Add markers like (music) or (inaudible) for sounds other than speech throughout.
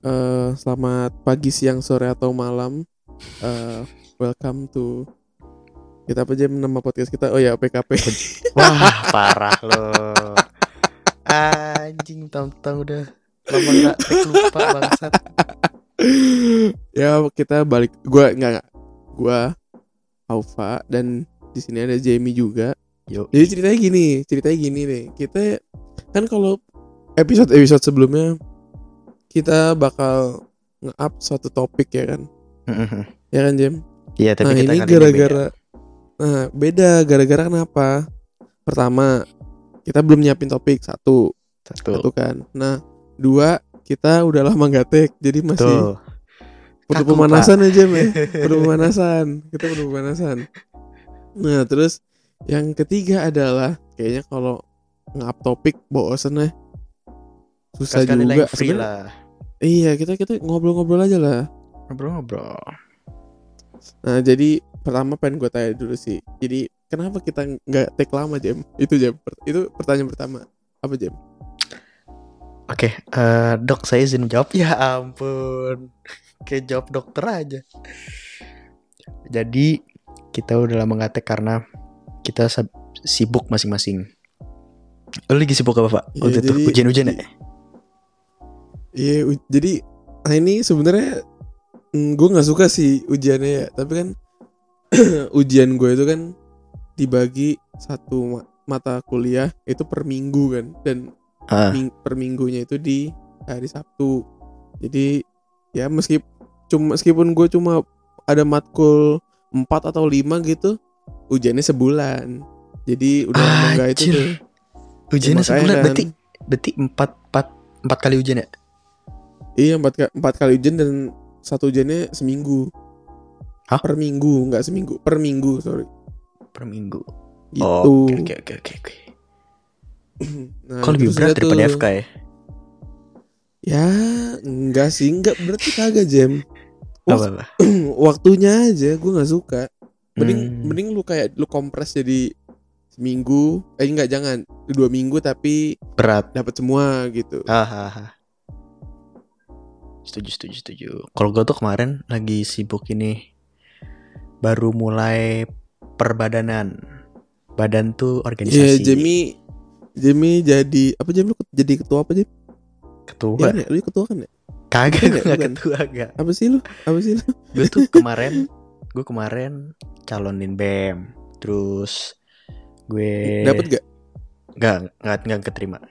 eh, selamat pagi, siang, sore atau malam. Eh, welcome to kita apa aja nama podcast kita? Oh ya PKP. Wah, parah lo. Anjing, tahu-tahu udah lama nggak lupa bangsat. ya kita balik. Gua nggak nggak. Gua Alfa dan di sini ada Jamie juga. Yuk. Jadi ceritanya gini, ceritanya gini nih. Kita kan kalau episode-episode sebelumnya kita bakal nge-up suatu topik ya kan? Ya kan Jam? Iya, tapi nah kita ini kali beda. gara-gara nah beda gara-gara kenapa pertama kita belum nyiapin topik satu satu. satu kan nah dua kita udah lama nggak take jadi masih Tuh. perlu pemanasan aja men (laughs) perlu pemanasan kita perlu pemanasan nah terus yang ketiga adalah kayaknya kalau ngap topik bosen ya susah Sekali juga Sebenarnya-. Iya kita kita ngobrol-ngobrol aja lah Ngobrol-ngobrol. Nah jadi pertama pengen gue tanya dulu sih. Jadi kenapa kita nggak take lama jam? Itu jam. Itu pertanyaan pertama. Apa jam? Oke, eh, dok saya izin jawab. (laughs) Ya ampun, kayak jawab dokter aja. Jadi kita udah lama nggak take karena kita sibuk masing-masing. Lo lagi sibuk apa pak? Iya, Waktu itu jadi- ujian-ujian ya? Iya. jadi nah ini sebenarnya gue nggak suka sih ujiannya ya. Tapi kan (clears throat) ujian gue itu kan dibagi satu ma- mata kuliah itu per minggu kan dan Ah, ming- per minggunya itu di hari Sabtu. Jadi ya meski cuma meskipun gue cuma ada matkul 4 atau 5 gitu, ujiannya sebulan. Jadi udah lama nggak itu tuh. ujiannya Ya, sebulan kan, berarti berarti empat empat empat kali ujian ya? Iya empat, empat kali ujian dan satu ujiannya seminggu. Hah? Per minggu nggak seminggu, per minggu sorry. per minggu. Gitu. Oh, Oke oke oke oke. Nah, Kok lebih berat daripada tuh. FK ya? Ya enggak sih, enggak berarti kagak jam. Apa apa? (clears throat) Waktunya aja gue nggak suka. mending Hmm. mending lu kayak lu kompres jadi seminggu eh enggak jangan dua minggu tapi berat. dapat semua gitu Hahaha. Setuju, setuju, setuju. Kalau gue tuh kemarin lagi sibuk ini, baru mulai perbadanan. Badan tuh Iya organisasi. Jamie Jamie jadi apa Jamie lu jadi ketua apa Jamie? ketua. Iya kan ya? Lu ketua kan ya? Kagak, Bukan gue ya? gak ketua gak. Apa sih lu? Apa sih lu? Gue tuh (laughs) kemarin, gue kemarin calonin bem. Terus gue Dapat gak? Gak, gak, gak keterima.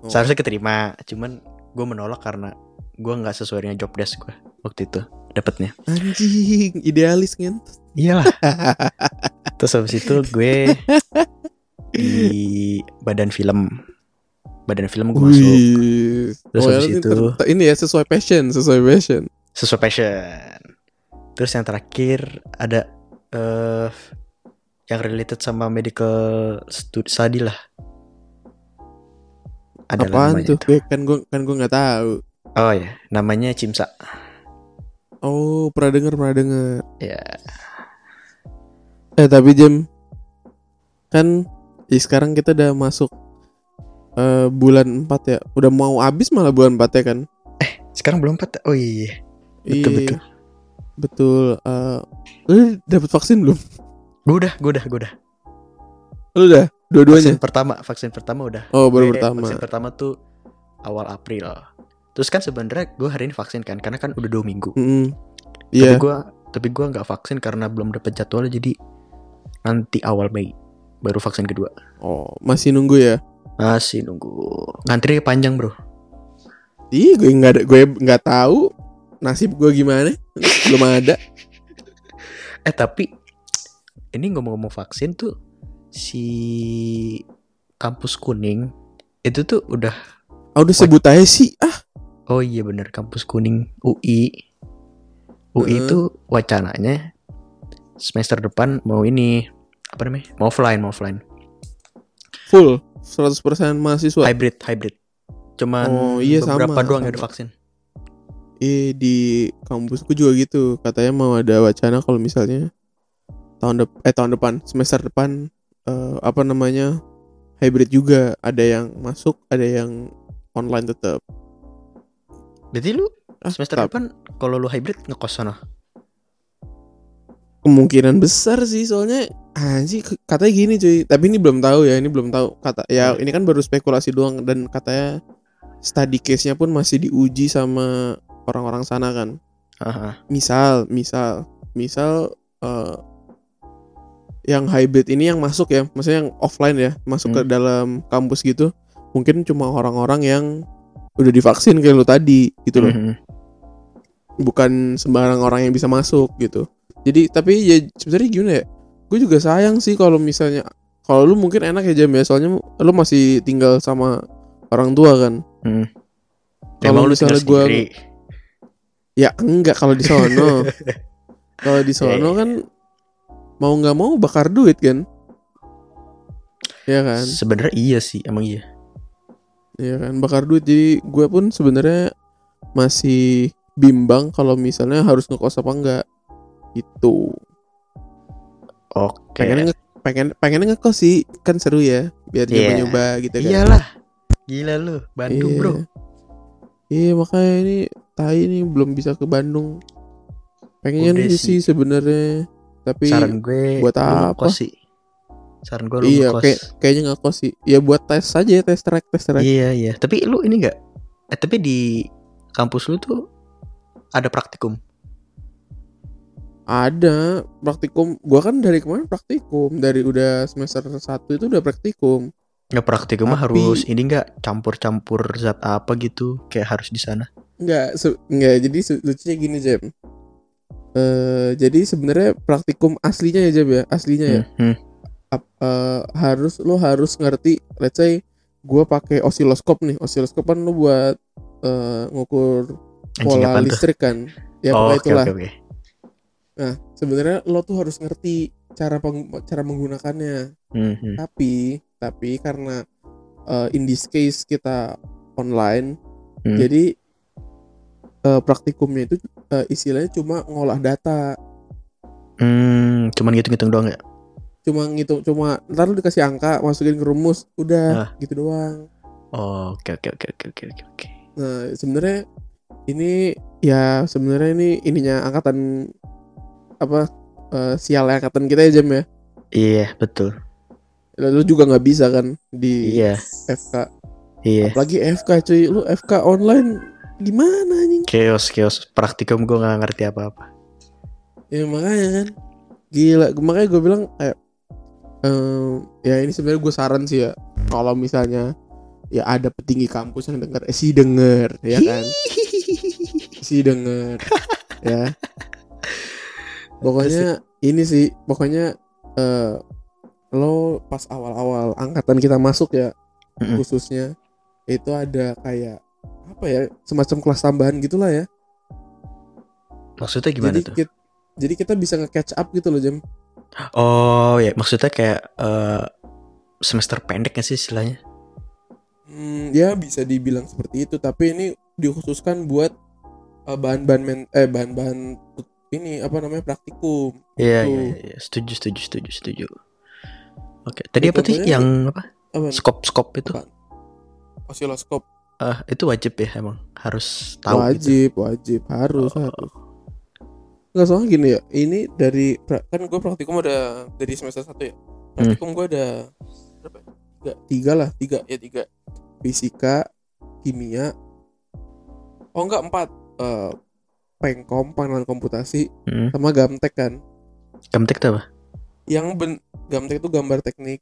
Oh. Seharusnya keterima, cuman gue menolak karena gue nggak sesuai dengan job desk gue waktu itu dapatnya. Anjing, idealis kan? Iyalah. (laughs) Terus habis itu gue di badan film. Badan film gue masuk. Terus Oh, habis itu- ini ya sesuai passion, sesuai passion. sesuai passion. Terus yang terakhir ada eh yang related sama medical stu- study lah. Ada Apaan tuh? itu. Kan gue kan gue nggak tahu. Oh ya, namanya Cimsa. Oh, pernah denger, pernah denger. Ya, Eh tapi Jam kan ya sekarang kita udah masuk eh, bulan 4 ya. Udah mau habis malah bulan 4 ya kan. sekarang belum empat. Oh iya, betul Iya, betul. Betul. Eh, lu dapet vaksin belum? Gue udah, gue udah, gue udah. Lu udah dua-duanya. Vaksin pertama, vaksin pertama udah. Oh, baru Gue pertama. Vaksin pertama tuh awal April. Terus kan sebenarnya gue hari ini vaksin kan, karena kan udah dua minggu. Mm-mm. Tapi Iya. gue, tapi gue nggak vaksin karena belum dapet jadwal jadi nanti awal Mei baru vaksin kedua. Oh, masih nunggu ya. Masih nunggu. Ngantri panjang bro. Ih, gue nggak ada, gue nggak tahu nasib gue gimana. belum ada. (laughs) Eh tapi ini ngomong-ngomong vaksin tuh si kampus kuning itu tuh udah Ah, udah sebut aja sih. Ah, oh iya bener kampus kuning UI UI Heeh. itu wacananya semester depan mau ini apa namanya mau offline mau offline full 100% mahasiswa. hybrid hybrid cuman Oh, iya, beberapa sama, doang yang sama. udah vaksin Eh di kampusku juga gitu. Katanya mau ada wacana kalau misalnya tahun dep eh tahun depan semester depan eh, apa namanya hybrid juga ada yang masuk ada yang online tetap berarti lu Ah, semester tap- depan kalau lu hybrid ngekos sana. kemungkinan besar sih soalnya anjing ke- katanya gini cuy tapi ini belum tahu ya ini belum tahu kata ya Hmm. ini kan baru spekulasi doang dan katanya study case-nya pun masih diuji sama orang-orang sana kan Aha. misal misal misal eh, yang hybrid ini yang masuk ya maksudnya yang offline ya masuk ke Hmm. dalam kampus gitu mungkin cuma orang-orang yang udah divaksin kayak lu tadi gitu loh Mhm. bukan sembarang orang yang bisa masuk gitu jadi tapi ya sebenarnya gimana ya gue juga sayang sih kalau misalnya kalau lu mungkin enak ya jam ya soalnya lu masih tinggal sama orang tua kan Hmm. Kalau misalnya gua- sendiri. ya enggak kalau di sono (laughs) kalau di sono Iya, iya. kan mau nggak mau bakar duit kan ya kan Sebenarnya iya sih, emang iya. Ya kan bakar duit jadi gue pun sebenarnya masih bimbang kalau misalnya harus ngekos apa enggak itu Oke. pengen nge pengen pengen ngekos sih kan seru ya biar Iya. nyoba nyoba gitu kan Iyalah. Gila lu, Bandung, Iya. Bro. iya makanya ini tai ini belum bisa ke Bandung pengen Udah sih sebenarnya tapi Saran gue buat apa? ngekos sih. Saran gue lu iya ngekos. kayak kayaknya ngekos sih ya buat tes saja ya tes track tes track Iya, iya. Tapi lu ini enggak eh, tapi di kampus lu tuh ada praktikum. ada praktikum gua kan dari kemarin praktikum dari udah semester 1 itu udah praktikum Nggak praktikum mah Tapi- harus ini enggak campur-campur zat apa gitu kayak harus di sana. Enggak, se- enggak. Jadi lucunya gini, Jam. Eh, jadi sebenarnya praktikum aslinya ya, Jam ya. Aslinya ya. Hmm, hmm. Eh, harus lo harus ngerti, let's say gua pakai osiloskop nih. Osiloskop kan lo buat eh, ngukur pola tuh? listrik kan. Ya oh, itulah. oke oke. Nah, sebenarnya lo tuh harus ngerti cara peng- cara menggunakannya. Hmm, hmm. Tapi tapi karena eh, in this case kita online, Hmm. jadi eh, praktikumnya itu eh, istilahnya cuma ngolah data, Hmm, cuman ngitung-ngitung doang ya? Cuma ngitung, cuma ntar lu dikasih angka, masukin ke rumus, udah Ah. gitu doang. Oh, oke oke oke oke oke oke. Nah sebenarnya ini ya sebenarnya ini ininya angkatan apa eh, sial angkatan kita ya jam ya. Iya, betul. Lalu juga nggak bisa kan di Iya, FK, iya. apalagi FK cuy, lu FK online gimana anjing? Chaos, chaos. Praktikum gue nggak ngerti apa-apa. Ya makanya kan Gila Makanya gue bilang kayak em, Ya ini sebenarnya gue saran sih ya. Kalau misalnya Ya ada petinggi kampus yang denger Eh sih denger Ya kan? (laughs) Si denger Ya. Pokoknya Ini sih Pokoknya eh Lo pas awal-awal Angkatan kita masuk ya Mm-mm. Khususnya Itu ada kayak Apa ya Semacam kelas tambahan gitulah ya. Maksudnya gimana jadi tuh? kita, jadi kita bisa nge-catch up gitu loh Jam Oh ya, maksudnya kayak eh, semester pendek gak sih istilahnya? Hmm, ya bisa dibilang seperti itu, tapi ini dikhususkan buat eh, bahan-bahan men- eh bahan-bahan ini apa namanya praktikum. Iya, Gitu. iya, iya. Setuju, setuju, setuju, setuju. Oke, tadi Ya, apa sih yang apa? Apa? Skop-skop itu? Apa? Osiloskop. Ah, itu wajib ya emang harus tahu gitu. wajib, wajib, harus, Oh. harus. Enggak soalnya gini ya, ini dari kan gue praktikum ada dari semester satu ya. Praktikum gue ada berapa? ya? Tiga, tiga lah, tiga ya tiga. Fisika, kimia. Oh enggak empat. Eh, pengkom, pengenalan komputasi, Hmm. sama gamtek kan. Gamtek tuh apa? Yang ben gamtek itu gambar teknik.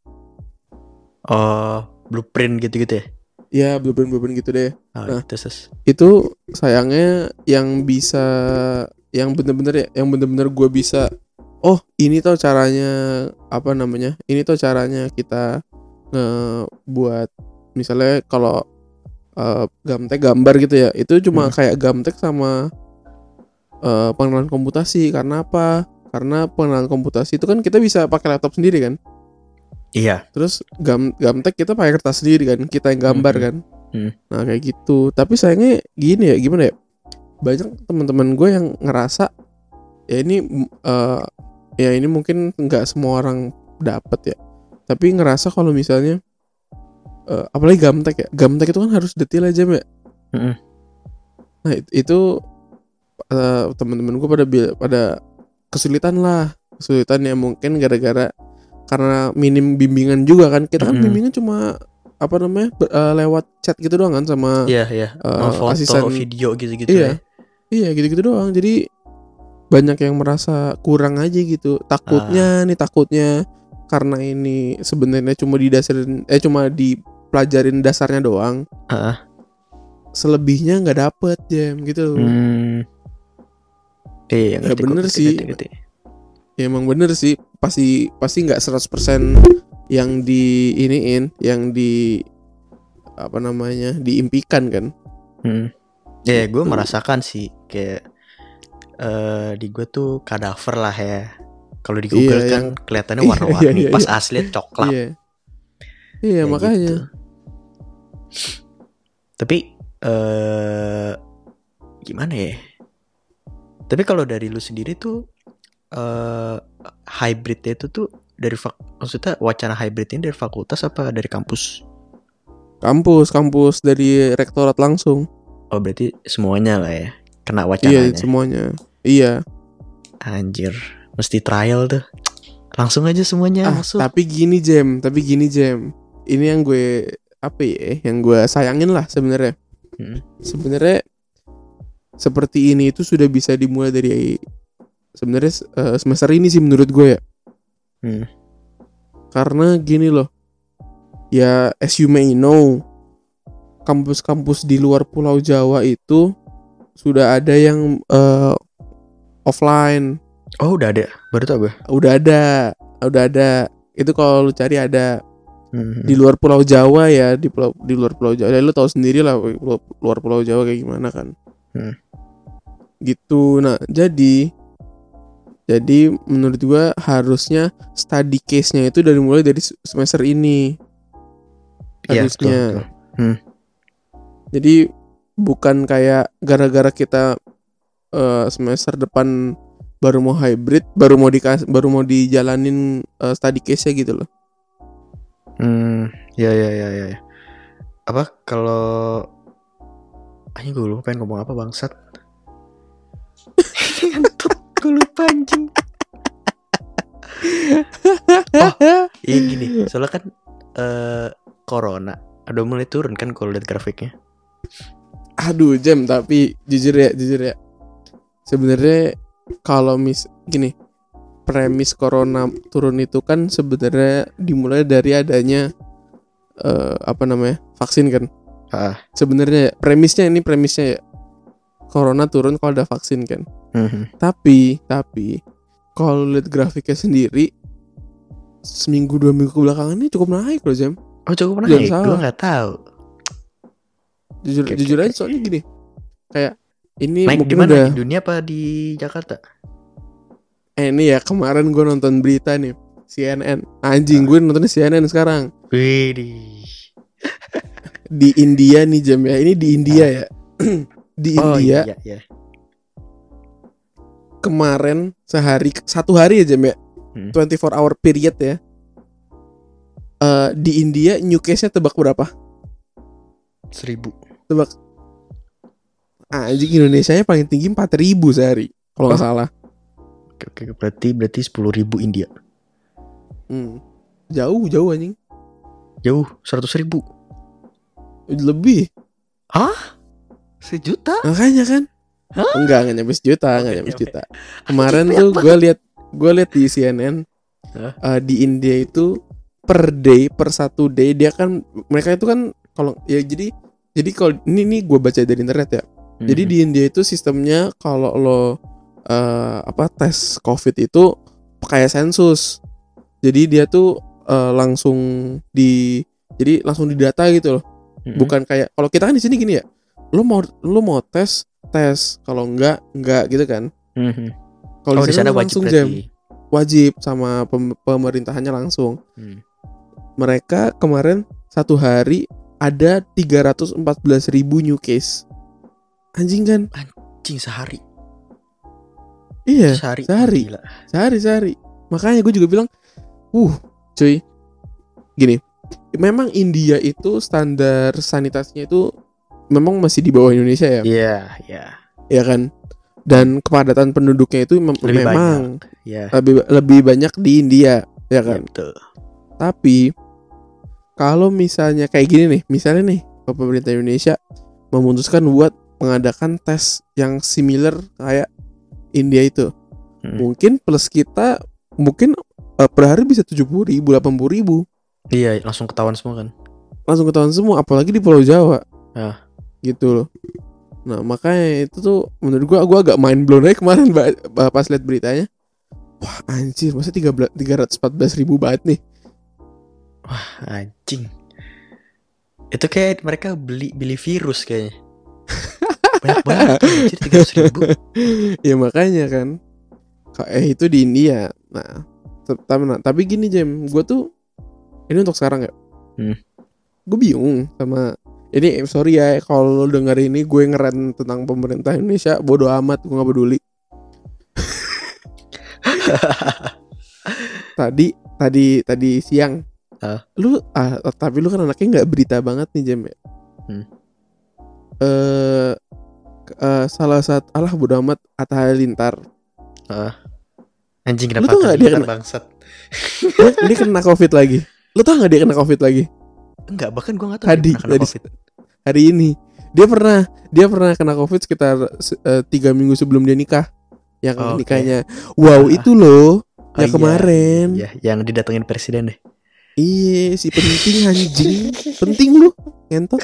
Oh, blueprint gitu-gitu ya? Ya, blueprint-blueprint gitu deh. Oh, Nah. Itu sayangnya yang bisa yang bener-bener ya, yang bener-bener gue bisa oh, ini tuh caranya apa namanya? Ini tuh caranya kita ngebuat misalnya kalau eh, gamtek gambar gitu ya. Itu cuma Hmm. kayak gamtek sama eh, pengenalan komputasi karena apa? Karena pengenalan komputasi itu kan kita bisa pakai laptop sendiri kan. Iya. Terus gam gamtek kita pakai kertas sendiri kan, kita yang gambar Mhm. kan. Hmm. Nah kayak gitu. Tapi sayangnya gini ya, gimana ya? Banyak teman-teman gue yang ngerasa ya ini mm, eh, ya ini mungkin nggak semua orang dapat ya. Tapi ngerasa kalau misalnya eh, apalagi gamtek ya, gamtek itu kan harus detail aja ya. Mhm. Nah it- itu eh, teman-teman gue pada pada kesulitan lah, kesulitan ya mungkin gara-gara karena minim bimbingan juga kan. Kita kan Mm-mm. bimbingan cuma apa namanya ber- eh, lewat chat gitu doang kan sama iya. Eh, Mau foto, asisten- video gitu-gitu Iya. ya. Iya gitu-gitu doang. Jadi banyak yang merasa kurang aja gitu. Takutnya nih takutnya karena ini sebenarnya cuma didasarin eh cuma dipelajarin dasarnya doang. Heeh. Selebihnya nggak dapet jam gitu. Hmm. Iya, Ya, ngerti kok, bener ngerti, sih. ngerti, ngerti. Ya emang bener sih pasti pasti nggak 100% yang di iniin yang di apa namanya diimpikan kan Hmm. Ya, gue Gitu. merasakan sih kayak eh di gue tuh kadaver lah ya. Kalau di Google Iya, kan yang- kelihatannya Iya, warna-warni, iya, iya, pas iya. asli coklat. iya iya Kayak makanya gitu. Tapi eh gimana ya? Tapi kalau dari lu sendiri tuh eh hybridnya itu tuh dari fak maksudnya wacana hybrid ini dari fakultas apa dari kampus? kampus kampus dari rektorat langsung Oh berarti semuanya lah ya kena iya wacananya. semuanya iya Anjir, mesti trial tuh. Langsung aja semuanya ah masuk. tapi gini jam tapi gini jam ini yang gue apa ya yang gue sayangin lah sebenarnya Hmm. sebenarnya seperti ini itu sudah bisa dimulai dari sebenarnya eh, semester ini sih menurut gue ya Hmm. karena gini loh ya as you may know kampus-kampus di luar Pulau Jawa itu sudah ada yang eh, offline. Oh udah ada, baru tau gue. udah ada. Udah ada. Itu kalau lu cari ada Hmm. di luar Pulau Jawa ya di pulau di luar Pulau Jawa. Ya, lu tahu sendiri lah luar Pulau Jawa kayak gimana kan. Hmm. gitu. Nah jadi jadi menurut gua harusnya study case-nya itu dari mulai dari semester ini. Iya, harusnya. betul, betul. Jadi bukan kayak gara-gara kita eh, semester depan baru mau hybrid baru mau dikas baru mau dijalanin eh, study case-nya gitu loh Hmm, ya ya ya ya. ya. Apa kalau Anjing gue lupa pengen ngomong apa bangsat. (laughs) Gue lupa anjing. Iya gini, soalnya kan eh corona udah mulai turun kan kalau lihat grafiknya. Aduh jam tapi jujur ya jujur ya sebenarnya kalau mis gini premis corona turun itu kan sebenarnya dimulai dari adanya eh, apa namanya vaksin kan Ah. sebenarnya ya, premisnya ini premisnya ya corona turun kalau ada vaksin kan Mhm. tapi tapi kalau lihat grafiknya sendiri seminggu dua minggu belakangan ini cukup naik loh jam Oh cukup naik, gue nggak tahu. Jujur oke, jujur oke. aja soalnya gini kayak ini Naik mungkin mana? udah Di dunia apa di Jakarta? Eh ini ya kemarin gue nonton berita nih CNN Anjing gue nontonnya CNN sekarang Wih. Di India nih jam ya Ini di India ya (clears throat) Di Oh India iya iya. kemarin sehari Satu hari ya jam ya Hmm. 24 hour period ya Eh Di India new case-nya tebak berapa? Seribu. Anjing Indonesia nya paling tinggi 4000 sehari Kalau nggak salah Oke, oke, berarti berarti sepuluh ribu India. hmm. Jauh jauh anjing Jauh, seratus ribu. Lebih Sejuta? Makanya kan Hah? Enggak, enggak nyampe sejuta, enggak Oke, nyampe sejuta. Kemarin tuh gue lihat gue lihat di CNN Hah? eh, di India itu per day per satu day dia kan mereka itu kan kalau ya jadi jadi kalau ini nih gue baca dari internet ya. Jadi Mhm. di India itu sistemnya kalau lo eh, apa tes COVID itu kayak sensus. Jadi dia tuh eh, langsung di jadi langsung didata gitu loh Mhm. bukan kayak kalau kita kan di sini gini ya lu mau lu mau tes tes kalau enggak enggak gitu kan Mhm. kalau Oh di sana lu wajib langsung jam berarti. wajib sama pem- pemerintahannya langsung Hmm. mereka kemarin satu hari ada 314.000 ribu new case anjing kan Anjing sehari. iya Sehari. sehari. Gila. sehari sehari makanya gue juga bilang uh cuy gini memang India itu standar sanitasinya itu memang masih di bawah Indonesia ya Iya, iya. ya kan dan kepadatan penduduknya itu mem- Lebih memang Iya. lebih lebih banyak di India ya Iya, kan betul. tapi kalau misalnya kayak gini nih misalnya nih pemerintah Indonesia memutuskan buat mengadakan tes yang similar kayak India itu Hmm. mungkin plus kita mungkin eh, per hari bisa tujuh puluh ribu delapan ribu Iya, langsung ketahuan semua kan. langsung ketahuan semua apalagi di Pulau Jawa Ah. gitu loh nah makanya itu tuh menurut gua gua agak mind blown aja kemarin pas lihat beritanya wah anjir masa tiga tiga ratus empat belas ribu banget nih Anjing. Itu kayak mereka beli beli virus kayaknya. (laughs) Banyak banget anjir 300 ribu. (laughs) ya makanya kan Ka- eh itu di India nah tapi nah, tapi gini Jem gua tuh ini untuk sekarang ya Hmm. gue bingung sama ini sorry ya kalau lo denger ini gue ngeren tentang pemerintah Indonesia bodoh amat gue nggak peduli (laughs) tadi tadi tadi siang Ah. lu ah tapi lu kan anaknya nggak berita banget nih Jem ya Hmm. eh eh, salah satu alah bodoh amat Atta Halilintar Anjing Lu kenapa tau nggak dia kena- bangsat? dia kena covid lagi lu tau nggak dia kena covid lagi Enggak, bahkan gua enggak tahu Tadi, dia kena tadi. Covid. hari ini dia pernah dia pernah kena covid sekitar se- eh, tiga minggu sebelum dia nikah yang Oke. nikahnya wow Ah. itu loh Oh, yang iya, kemarin Iya, yang didatengin presiden deh. Iya si penting anjing penting lu ngentot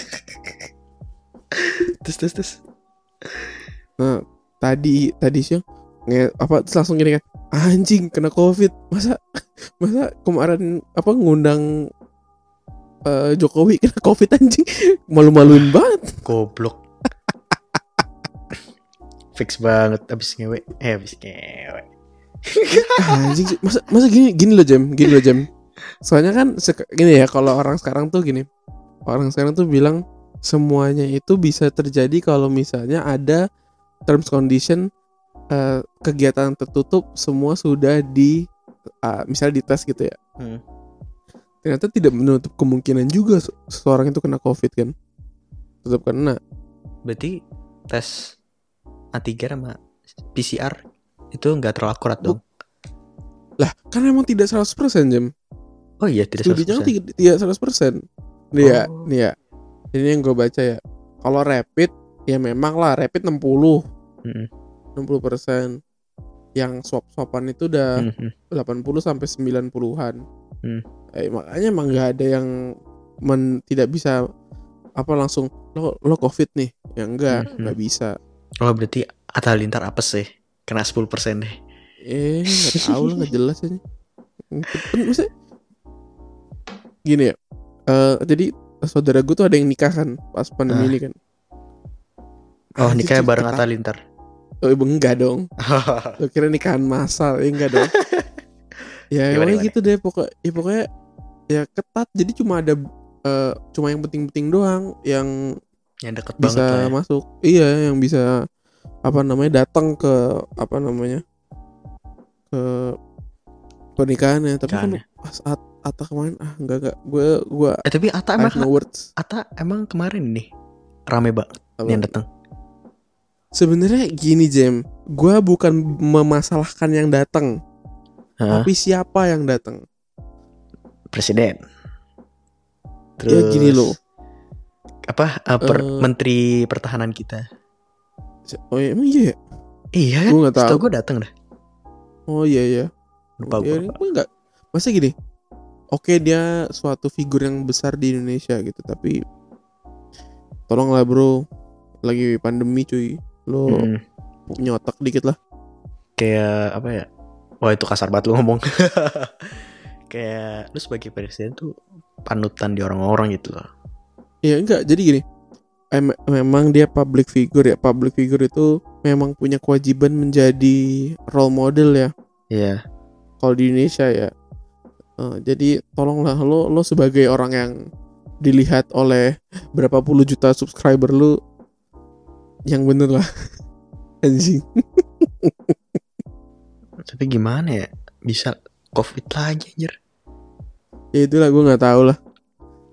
Terus terus terus. nah tadi tadi siang nge, apa terus langsung gini kan anjing kena covid masa masa kemarin apa ngundang eh, Jokowi kena covid anjing malu-maluin banget Goblok. Fix banget abis ngewe. Eh abis ngewe. anjing masa masa gini gini loh jam gini loh jam soalnya kan gini ya kalau orang sekarang tuh gini orang sekarang tuh bilang semuanya itu bisa terjadi kalau misalnya ada terms condition eh, kegiatan tertutup semua sudah di ah, misalnya dites gitu ya Hmm. ternyata tidak menutup kemungkinan juga se- seseorang itu kena covid kan tetap kena Berarti tes antigen sama PCR itu enggak terlalu akurat dong. lah kan emang tidak 100% jam Oh iya, tidak studinya kan 100%. tidak tidak 100% nih ya Oh. nih ya ini yang gue baca ya kalau rapid ya memang lah rapid 60 Mm-mm. 60% yang swap swapan itu udah Mhm. 80 sampai 90-an Hmm. eh, makanya emang nggak ada yang men, tidak bisa apa langsung lo lo covid nih ya enggak Mhm. nggak bisa Oh berarti Atta Halilintar apa sih? Kena 10% deh. eh nggak tahu lah nggak jelas aja Pen- gini ya eh, jadi saudara gue tuh ada yang nikah kan pas pandemi Ah. ini kan Oh Anjir, nikahnya bareng. Atta Halilintar. Oh, ibu enggak dong. (laughs) Lo kira nikahan masal, ya enggak dong. (laughs) ya Gimana, gimana? gitu deh pokok ya pokoknya ya ketat jadi cuma ada eh, cuma yang penting-penting doang yang yang deket banget bisa lah ya. masuk. Iya, yang bisa apa namanya datang ke apa namanya? ke pernikahannya. Tapi kan pas at, Atta kemarin ah enggak enggak gue gue Eh tapi Atta I emang no words. Atta emang kemarin nih rame banget Apa? yang datang. Sebenarnya gini Jem, gue bukan memasalahkan yang datang, tapi siapa yang datang. Presiden. Ya, gini loh. Apa eh, per- Eh. menteri pertahanan kita? Oh iya, emang iya ya? Iya kan? Gue nggak tahu. Gue datang dah. Oh iya iya. Lupa ya, gue. gue nggak. Masa gini? Oke dia suatu figur yang besar di Indonesia gitu, tapi tolonglah bro, lagi pandemi cuy, lo Mm-mm. punya otak dikit lah. Kayak apa ya? Wah itu kasar banget lu ngomong. (laughs) Kayak lu sebagai presiden tuh panutan di orang-orang gitu loh. Iya enggak, jadi gini. em- memang dia public figure ya, public figure itu memang punya kewajiban menjadi role model ya. Iya. Kalau di Indonesia ya. Eh, jadi tolonglah lo lo sebagai orang yang dilihat oleh berapa puluh juta subscriber lu yang bener lah. (laughs) Anjing. Tapi gimana ya? Bisa covid lagi anjir. ya itulah gue nggak tahu lah.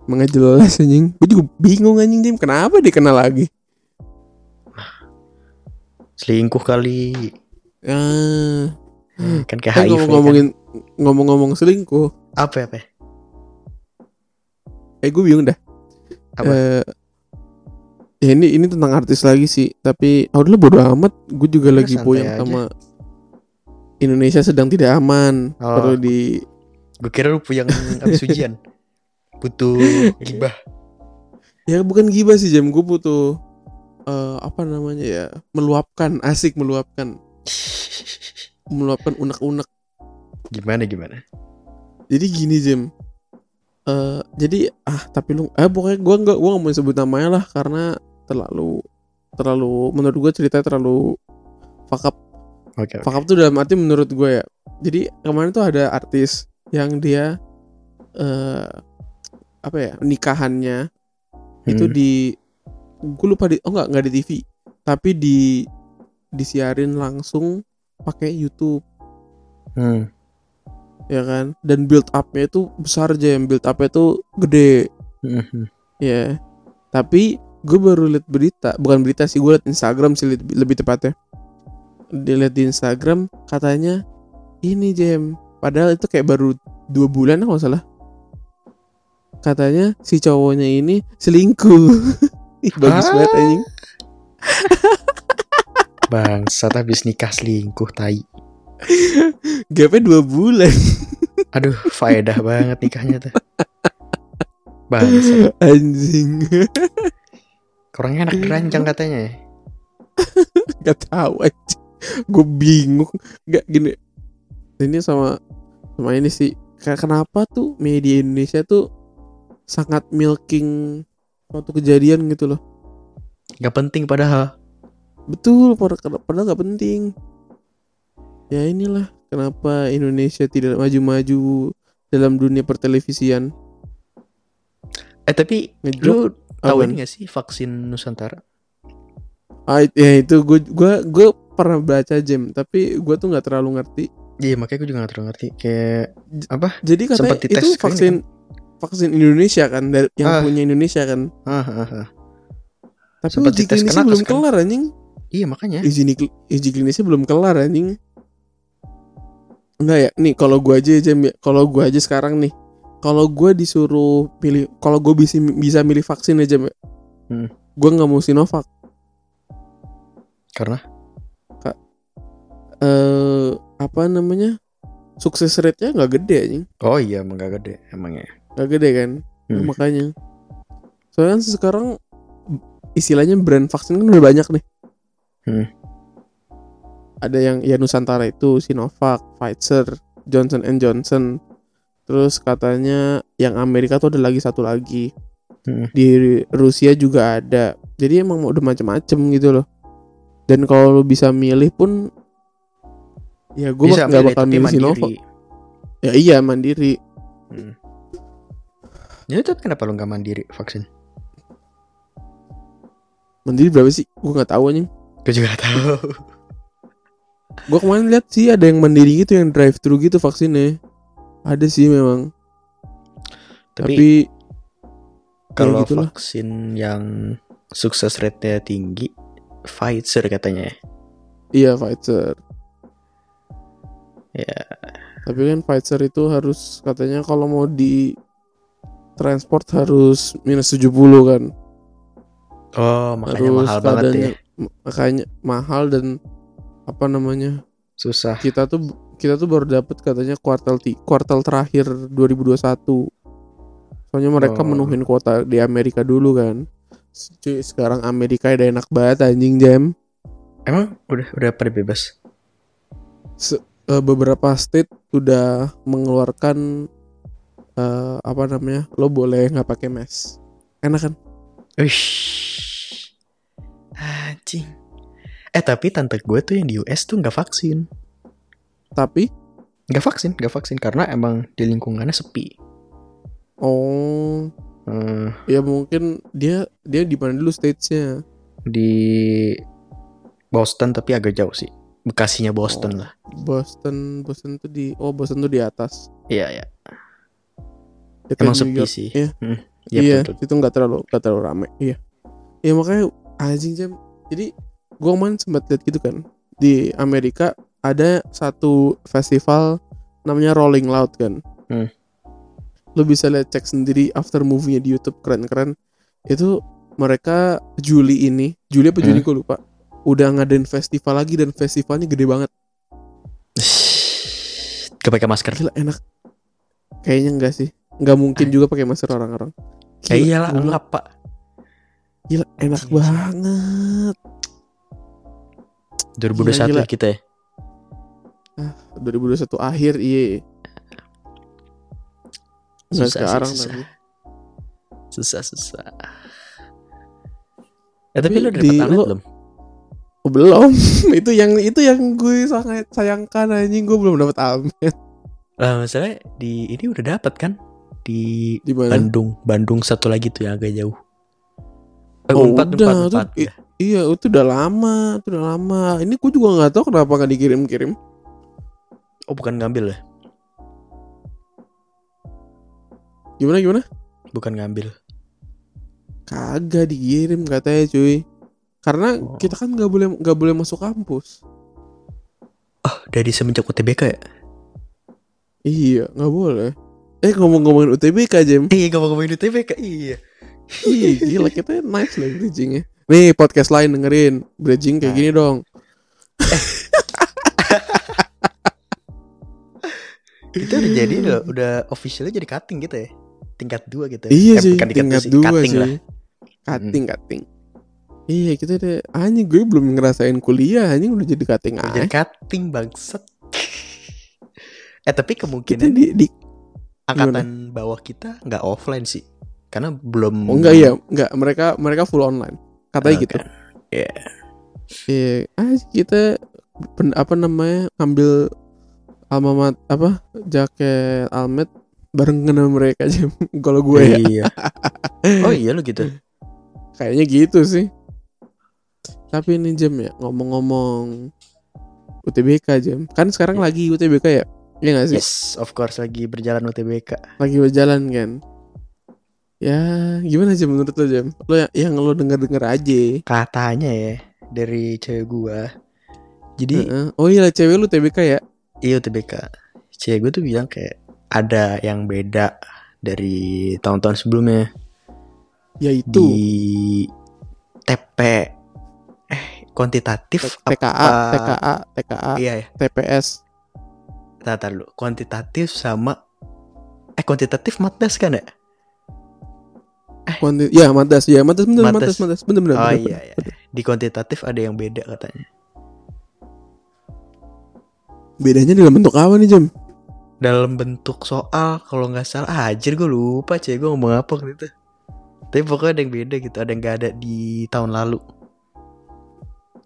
Emang gak jelas anjing. Gue juga bingung anjing Jim Kenapa dia kenal lagi? Selingkuh kali. Ya Kan kayak kan HIV ngomong-ngomongin Ngomong-ngomong selingkuh. Apa apa? Eh gue bingung dah Apa? Eh, Ya ini ini tentang artis lagi sih Tapi ah, udah bodo amat Gue juga Udah lagi boyang aja. sama Indonesia sedang tidak aman Oh. Perlu di Gue kira lu yang habis (laughs) ujian. Butuh gibah. Ya bukan gibah sih Jam Gue butuh eh, Apa namanya ya Meluapkan Asik meluapkan (laughs) Meluapkan unek-unek Gimana gimana? Jadi gini Jim eh Jadi ah tapi lu Eh pokoknya gue nggak Gue gak mau sebut namanya lah Karena terlalu Terlalu Menurut gue ceritanya terlalu Fuck up Oke. oke. Fuck up tuh dalam arti menurut gue ya Jadi kemarin tuh ada artis Yang dia eh Apa ya Nikahannya Itu Hmm. di Gue lupa di Oh enggak Enggak di TV Tapi di Disiarin langsung pakai YouTube Hmm. Ya kan? Dan build upnya itu besar aja yang build upnya itu gede. Hmm, hmm. ya tapi gue baru liat berita. Bukan berita sih gue liat Instagram sih lebih, lebih tepatnya. Dilihat di Instagram katanya ini Jem. Padahal itu kayak baru dua bulan kalau salah. Katanya si cowoknya ini selingkuh. (laughs) Ih, bagus banget anjing. Bangsat habis nikah selingkuh tai. Gapnya dua bulan Aduh, faedah banget nikahnya tuh. Bangsat. anjing Orangnya anak keranjang katanya ya. Gak tahu aja Gue bingung Gak gini Ini sama Sama ini sih Kayak kenapa tuh media Indonesia tuh Sangat milking Suatu kejadian gitu loh Gak penting padahal. Betul padahal gak penting Ya inilah Kenapa Indonesia tidak maju-maju Dalam dunia pertelevisian Eh tapi Ngejok lu tahu ini gak sih vaksin Nusantara? ah, Ya itu Gue gua, gua pernah baca Jem Tapi gue tuh gak terlalu ngerti Iya makanya gue juga gak terlalu ngerti Kayak apa? Jadi katanya itu ke ini vaksin Vaksin Indonesia kan dari, Yang Ah. punya Indonesia kan Ah, ah, ah. Tapi Sempet uji klinisnya belum kan? kelar anjing Iya makanya uji klinisnya belum kelar anjing Enggak ya Nih kalau gua aja aja Kalau gua aja sekarang nih Kalau gua disuruh pilih Kalau gua bisa, bisa milih vaksin aja Mbak Hmm. Gua nggak mau Sinovac. Karena? Eh Apa namanya? Sukses rate-nya nggak gede anjing. Oh iya emang gak gede emangnya Nggak gede kan? Hmm. Makanya. Soalnya kan sekarang Istilahnya brand vaksin kan udah banyak nih. Hmm. Ada yang ya Nusantara itu Sinovac, Pfizer, Johnson Johnson. Terus katanya yang Amerika tuh ada lagi satu lagi. Hmm. Di Rusia juga ada. Jadi emang udah macem-macem gitu loh. Dan kalau lu bisa milih pun ya gue Bisa nggak milih, bakal milih. Sinovac. Ya iya mandiri. Hmm. Jadi tuh kenapa lu gak mandiri vaksin? Mandiri berapa sih? Gue nggak tahu anjing. Gue juga gak tahu. Gue kemarin lihat sih ada yang mandiri gitu yang drive thru gitu vaksinnya. Ada sih memang. Tapi, Tapi, kalau gitulah. vaksin yang sukses rate-nya tinggi, Pfizer katanya ya. iya Pfizer. Ya, Tapi kan Pfizer itu harus katanya kalau mau di transport harus minus 70 kan. Oh, makanya Harus mahal banget ya. Makanya mahal dan apa namanya? Susah. Kita tuh kita tuh baru dapat katanya kuartal ti, kuartal terakhir 2021. Soalnya mereka Oh. menuhin kuota di Amerika dulu kan. Cuy, sekarang Amerika udah enak banget anjing jam. Emang udah udah pada bebas. Eh, beberapa state udah mengeluarkan eh, apa namanya? Lo boleh nggak pakai mask. Enak kan? Wish. Anjing. Eh tapi tante gue tuh yang di US tuh nggak vaksin. Tapi Nggak vaksin, nggak vaksin karena emang di lingkungannya sepi. oh Eh, ya mungkin dia dia di mana dulu stage-nya? di Boston tapi agak jauh sih. Bekasinya Boston Oh. lah. Boston Boston tuh di oh Boston tuh di atas. Iya ya. Dekat Emang sepi York. sih. Iya. Hmm. Ya, iya, betul. itu nggak terlalu nggak terlalu rame. Iya. Ya makanya anjing jam. Jadi gua kemarin sempat lihat gitu kan di Amerika ada satu festival namanya Rolling Loud kan. Hmm. Lo bisa lihat cek sendiri after movie-nya di YouTube keren-keren. Itu mereka Juli ini, Juli apa Juni Hmm. gue lupa. Udah ngadain festival lagi dan festivalnya gede banget. Pakai masker. Gila enak. Kayaknya enggak sih. Enggak mungkin juga pakai masker orang-orang. Ya Gila, iyalah, enggak pak. Gila enak Gila. banget. 2021 Gila, gila. kita ya. 2021 akhir iya. Susah sih, sekarang susah. tapi. Susah susah. Ya tapi, Tapi lu udah dapat lu- belum? Oh, belum. (laughs) itu yang itu yang gue sangat sayangkan anjing gue belum dapat almet Lah masalahnya di ini udah dapat kan di di mana? Bandung, Bandung satu lagi tuh yang agak jauh. Eh, Oh, Unpad, udah, Unpad, tuh, Unpad, i- udah. Iya, itu udah lama, itu udah lama. Ini gue juga nggak tahu kenapa nggak dikirim-kirim. Oh bukan ngambil ya? Gimana gimana? Bukan ngambil. Kagak dikirim katanya cuy. Karena Oh. kita kan nggak boleh nggak boleh masuk kampus. Oh dari semenjak UTBK ya? Iya, nggak boleh. Eh ngomong-ngomongin UTBK Jem. Iya gak mau ngomongin UTBK Iya Ih, gila kita nice loh bridgingnya. Nih podcast lain dengerin bridging kayak Nah. gini dong. (laughs) Itu udah jadi loh Udah officialnya jadi cutting gitu ya Tingkat 2 gitu ya. Iya Eh, sih, tingkat sih, dua cutting sih. lah Cutting, cutting. Iya kita udah anjing gue belum ngerasain kuliah anjing udah jadi cutting Udah aja. Jadi cutting bangset (laughs) Eh tapi Kita kemungkinan di, di Angkatan bawah kita nggak offline sih Karena belum oh enggak ya, enggak mereka mereka full online. Katanya Oke. gitu. Iya Iya, ah kita pen- apa namanya ngambil alma mat apa jaket almet bareng sama mereka aja. (laughs) Kalau gue ya Iya (laughs) Oh iya lo gitu kayaknya gitu sih. Tapi ini jam ya ngomong-ngomong UTBK jam. Kan sekarang Iya. lagi UTBK ya? Iya gak sih? Yes of course lagi berjalan UTBK Lagi berjalan kan. Ya, gimana sih menurut lo jam? Lo yang, yang lo denger-denger aja. Katanya ya Dari cewek gua Jadi Heeh. Oh iya, cewek lu TBK ya? Iya UTBK Cewek gue tuh bilang kayak Ada yang beda Dari tahun-tahun sebelumnya Yaitu Di TP Eh kuantitatif TKA, apa- TKA, TKA, Iya ya TPS. Tar dulu Kuantitatif sama Eh kuantitatif matdas kan ya Kuanti ya, Madas, ya, Madas bener, Madas. Madas, Madas, bener, bener. Oh bener, iya bener. iya. Di kuantitatif ada yang beda katanya. Bedanya dalam bentuk apa nih jam? Dalam bentuk soal Kalau nggak salah. Ah, Anjir gue lupa cewek gue ngomong apa gitu Tapi pokoknya ada yang beda gitu. Ada yang gak ada di tahun lalu.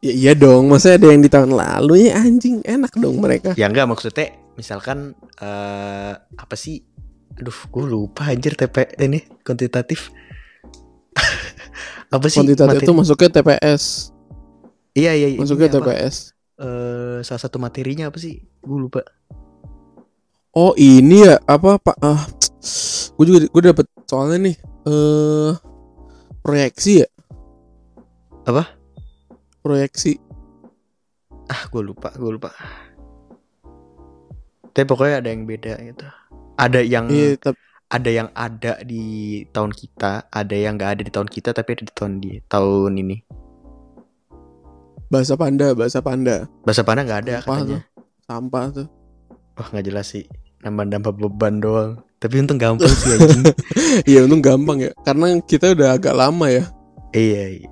Ya iya dong, masa ada yang di tahun lalu? Ya anjing. Enak dong mereka. Ya enggak maksudnya Misalkan eh Apa sih? Aduh gue lupa anjir TP ini Kuantitatif Apa sih Kuantitatif materi- itu masuknya TPS, Iya iya iya masuknya ini apa? TPS. Eh, Salah satu materinya apa sih Gue lupa Oh ini ya apa pak? Ah, gue juga gue dapet soalnya nih eh proyeksi ya. Apa? Proyeksi. Ah gue lupa Gue lupa Tapi pokoknya ada yang beda gitu Ada yang Iya, tapi ada yang ada di tahun kita, ada yang nggak ada di tahun kita tapi ada di tahun di tahun ini. bahasa panda, bahasa panda. Bahasa Pana nggak ada Sampah katanya. tuh. Sampah tuh. Wah nggak jelas sih, nambah-nambah beban doang. Tapi untung gampang sih anjing. (laughs) Iya untung gampang ya, karena kita udah agak lama ya. iya, iya.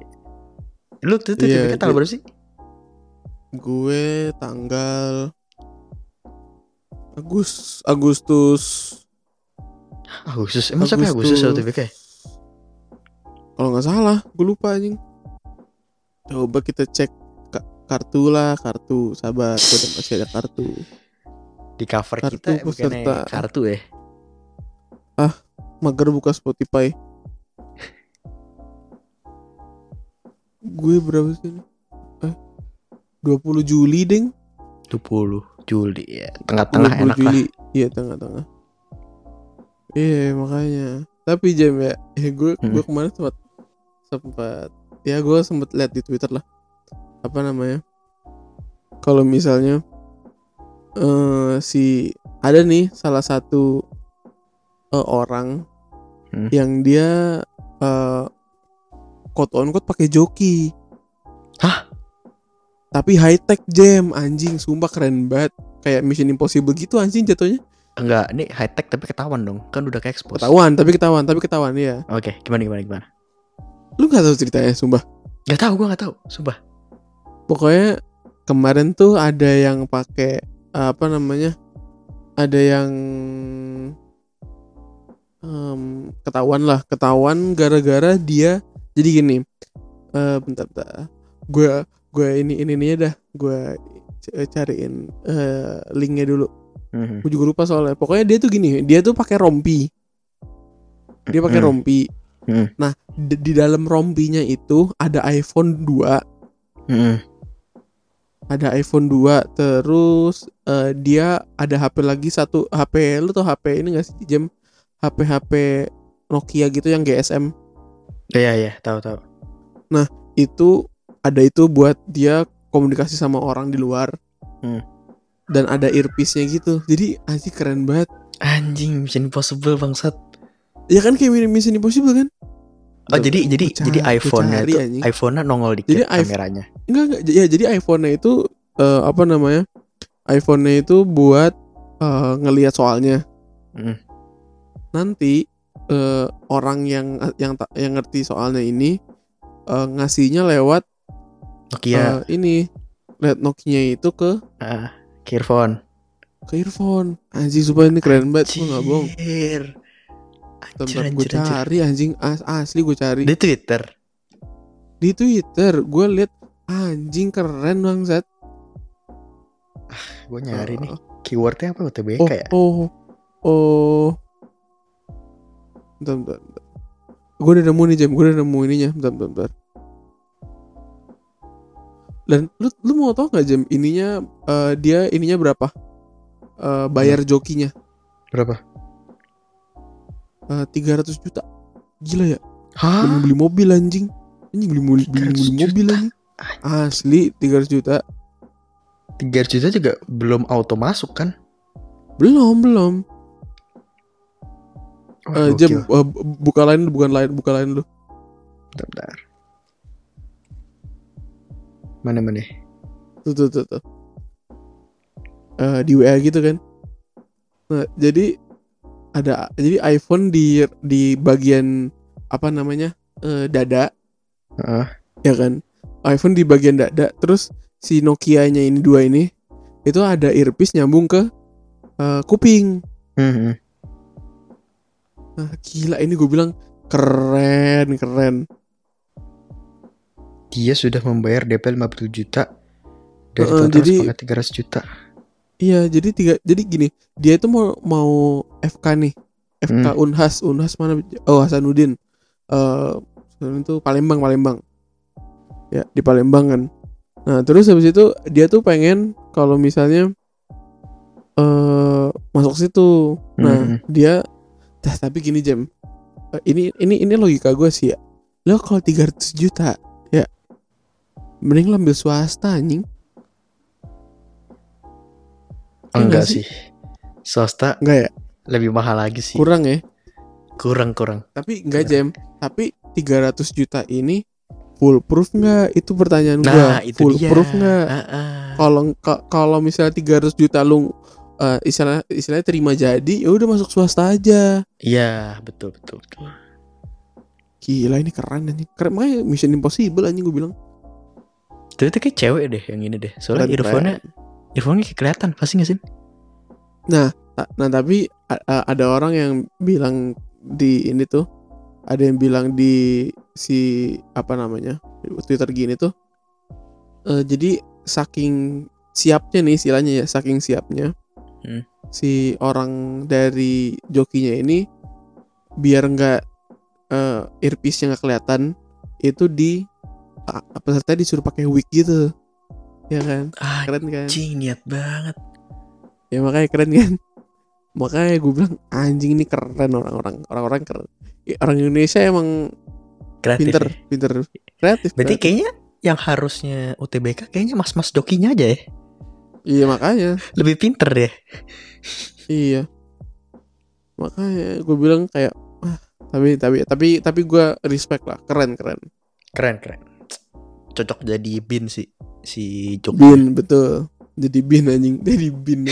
Lu tuh tuh Iya, tanggal berapa sih? Gue tanggal Agus Agustus Agustus. Emang sampai Agustus TPK? Kalau nggak salah, gue lupa anjing. Coba kita cek ka- kartu lah, kartu. Sabar, gue masih ada kartu. Di cover Kartu kita peserta. kartu ya? Mager buka Spotify. gue berapa sih? ini? Eh, 20 Juli, Deng. 20 Juli ya. Tengah-tengah 20 enak lah. Juli. Iya, tengah-tengah. Iya, makanya. tapi jam ya, ya gue Hmm. gue kemarin sempat sempat ya gue sempat lihat di Twitter lah apa namanya kalau misalnya eh si ada nih salah satu eh, orang Hmm. yang dia eh quote on quote pakai joki Hah? tapi high tech jam anjing sumpah keren banget kayak Mission Impossible gitu anjing jatuhnya Enggak, ini high tech tapi ketahuan dong. Kan udah ke expose. ketahuan tapi ketahuan tapi ketahuan ya Oke, gimana gimana gimana? lu nggak tahu ceritanya sumpah Gak tahu, gua gak tahu. Sumpah. pokoknya kemarin tuh ada yang pakai apa namanya ada yang em, ketahuan lah ketahuan gara-gara dia jadi gini eh bentar bentar gue gue ini ini nih dah gue cariin eh, linknya dulu Mhm. gue juga lupa soalnya pokoknya dia tuh gini dia tuh pakai rompi dia pakai Hmm. rompi Hmm. nah di, di dalam rompinya itu ada iPhone 2 Mhm. ada iPhone 2 terus eh, dia ada HP lagi satu HP lu tau HP ini gak sih jam HP HP Nokia gitu yang GSM Iya iya, tahu tahu. itu ada itu buat dia komunikasi sama orang di luar Hmm. Dan ada earpiece-nya gitu. Jadi anjing keren banget. Anjing, Mission Impossible bangsat. ya kan kayak mirip Mission Impossible kan? Oh, jadi jadi jadi cari- gua iPhone-nya itu iPhone-nya nongol dikit Jadi kameranya. enggak enggak. Ya jadi iPhone-nya itu eh, apa namanya? iPhone-nya itu buat eh, ngelihat soalnya. Hmm. nanti eh, orang yang yang yang ngerti soalnya ini eh, ngasihnya lewat Nokia, eh, ini. Lewat Nokia itu ke ah, earphone. ke earphone anjing supaya ini keren banget gue nggak bohong Anjir. Anjir, gue cari anjing as- asli gue cari Di Twitter. di Twitter gue liat anjing keren bangsat Gue nyari nih. Eh, Keywordnya apa UTBK oh ya? oh oh bentar bentar, bentar. gue udah nemu nih jam gue udah nemu ininya bentar bentar, bentar. Dan lu lu mau tau nggak jam ininya eh, dia ininya berapa Eh, bayar jokinya Berapa? Eh, tiga ratus juta gila ya Hah? Belum beli mobil anjing anjing beli, mobil beli, 300 beli mobil juta? anjing asli 300 juta 300 juta juga belum auto masuk kan? belum belum Oh, gokil. jam bu- buka lain bukan lain buka lain lu Bentar, bentar. Mana mana? tuh tuh tuh, tuh. Eh, di WA gitu kan nah jadi ada jadi iPhone di di bagian apa namanya eh, dada Heeh. ya kan iPhone di bagian dada terus si Nokia-nya ini dua ini itu ada earpiece nyambung ke eh, kuping Mhm. nah gila ini gue bilang keren keren Dia sudah membayar DP 50 juta dari total jadi- sepakat 300 juta. iya jadi tiga jadi gini dia itu mau mau FK nih FK Hmm. Unhas Unhas mana oh Hasanuddin eh itu Palembang Palembang ya di Palembang kan nah terus habis itu dia tuh pengen kalau misalnya eh masuk situ nah Mhm. dia tapi gini jam Eh, ini ini ini logika gue sih ya lo kalau 300 juta mending lo ambil swasta anjing Iya Enggak nggak sih? sih. Swasta enggak ya lebih mahal lagi sih. kurang ya kurang kurang. tapi enggak jam tapi 300 juta ini full proof enggak itu pertanyaan Nah, gua itu full dia. proof enggak ah. kalau ka- kalau misalnya 300 juta lu eh, istilah istilahnya terima jadi ya udah masuk swasta aja Iya, betul betul betul. gila ini keren anjing keren makanya Mission Impossible anjing gue bilang Tapi itu kayak cewek deh yang ini deh. Soalnya Keren, earphone-nya earphone-nya kayak kelihatan pasti gak sih? Ta- Nah tapi ada orang yang bilang di ini tuh ada yang bilang di si apa namanya Twitter gini tuh eh, jadi saking siapnya nih istilahnya ya saking siapnya Hmm. si orang dari jokinya ini biar nggak eh, earpiece yang nggak kelihatan itu di peserta disuruh pakai wig gitu ya kan Ah, keren kan Anjing niat banget. ya makanya keren kan (laughs) makanya gue bilang anjing ini keren orang-orang orang-orang keren i- orang Indonesia emang Kreatif. pinter, ya. pinter kreatif. Berarti kreatif. kayaknya yang harusnya UTBK kayaknya mas-mas jokinya aja ya. iya makanya, Lebih pinter deh. iya. Makanya gue bilang kayak wah, tapi tapi tapi tapi gue respect lah, keren keren. Keren keren. Cocok jadi bin sih si Joki. Bin betul. Jadi bin anjing, (laughs) jadi bin.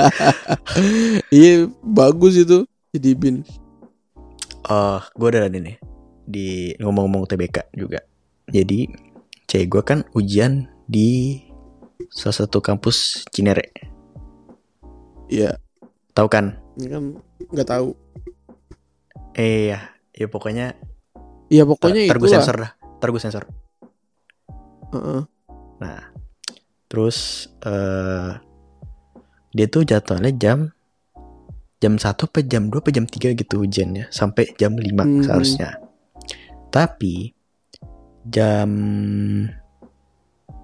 (laughs) iya bagus itu jadi bin. Oh, gue udah ada nih di ngomong-ngomong UTBK juga. Jadi, cewek gue kan ujian di salah satu kampus Cinere. Iya, Tahu kan? ini kan nggak tahu. Eh ya, ya pokoknya Iya pokoknya itu gue lah. sensor dah. Ntar Nah, terus eh dia tuh jadwalnya jam jam 1 apa jam 2 apa jam 3 gitu ujiannya sampai jam 5 Hmm. seharusnya. Tapi jam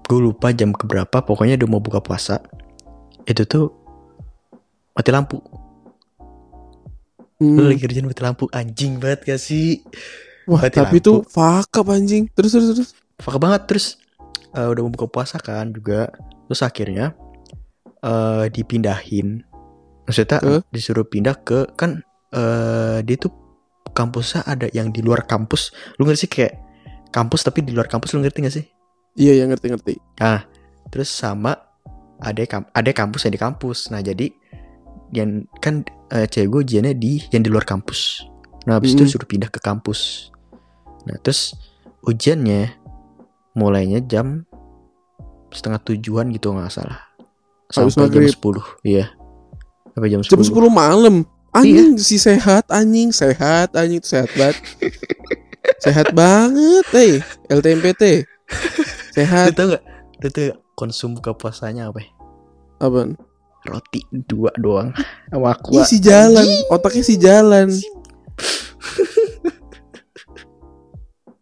gue lupa jam keberapa pokoknya udah mau buka puasa itu tuh mati lampu Hmm. lu lagi kerjaan mati lampu anjing banget gak sih Wah mati tapi lampu. tuh fuck up anjing. Terus terus terus. Fuck banget terus eh, udah mau buka puasa kan juga. Terus akhirnya eh dipindahin. Maksudnya Ke? disuruh pindah ke kan eh dia tuh kampusnya ada yang di luar kampus. Lu ngerti sih kayak kampus tapi di luar kampus lu ngerti gak sih? Iya yang ngerti ngerti. terus sama ada kam ada kampus yang di kampus. Nah jadi yang kan eh, cewek gue ujiannya di yang di luar kampus. Nah habis itu Hmm. suruh pindah ke kampus. Nah terus ujiannya mulainya jam setengah tujuan gitu nggak salah Habis sampai jam. 10 iya sampai jam 10, Jam 10 malam. Iya. Anjing si sehat anjing sehat anjing itu sehat banget. sehat banget, eh LTMPT. lu Sehat tau gak lu tau gak konsum buka puasanya apa ya? apaan? roti dua doang sama aku si jalan, otaknya si jalan. (laughs)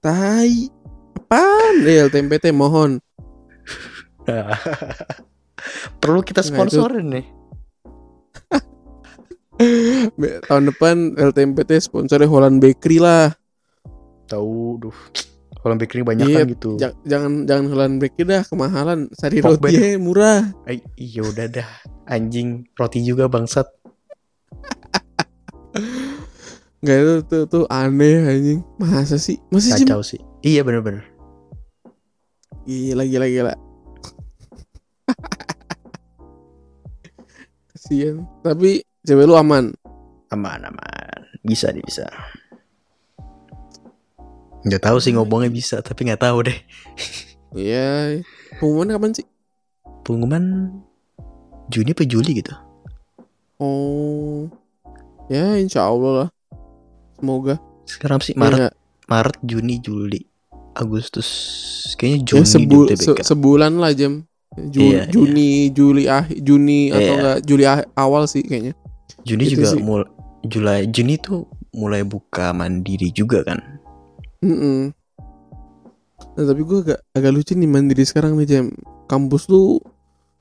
Tai. Apaan? Eh, LTMPT mohon. (laughs) perlu kita Nah, sponsorin nih (laughs) Tahun depan LTMPT sponsornya Holland Bakery lah. tahu duh kalau bakery banyak Iya, kan gitu Ja- jangan jangan Holland Bakery dah kemahalan. Sari roti murah. Iya udah dah anjing roti juga bangsat Enggak itu tuh, tuh aneh anjing. Masa sih? Masa sih? kacau sih iya bener-bener Gila gila gila. Kasian. Tapi cewek lu aman. aman aman bisa nih bisa nggak tahu sih ngomongnya bisa tapi nggak tahu deh Iya. Pengumuman kapan sih? pengumuman Juni apa Juli gitu Oh. Ya insya Allah lah. Semoga. sekarang sih Ya, Maret nggak? Maret Juni Juli Agustus kayaknya Ya, Juni sebu- di UTBK se- sebulan lah jam. Ju- Iya, Juni, Juli akhir, Juni atau Iya. enggak Juli ah- awal sih kayaknya. Juni itu juga sih. mulai Juli Juni tuh mulai buka mandiri juga kan Mm-mm. Nah tapi gue agak agak lucu nih mandiri sekarang nih jam. Kampus lu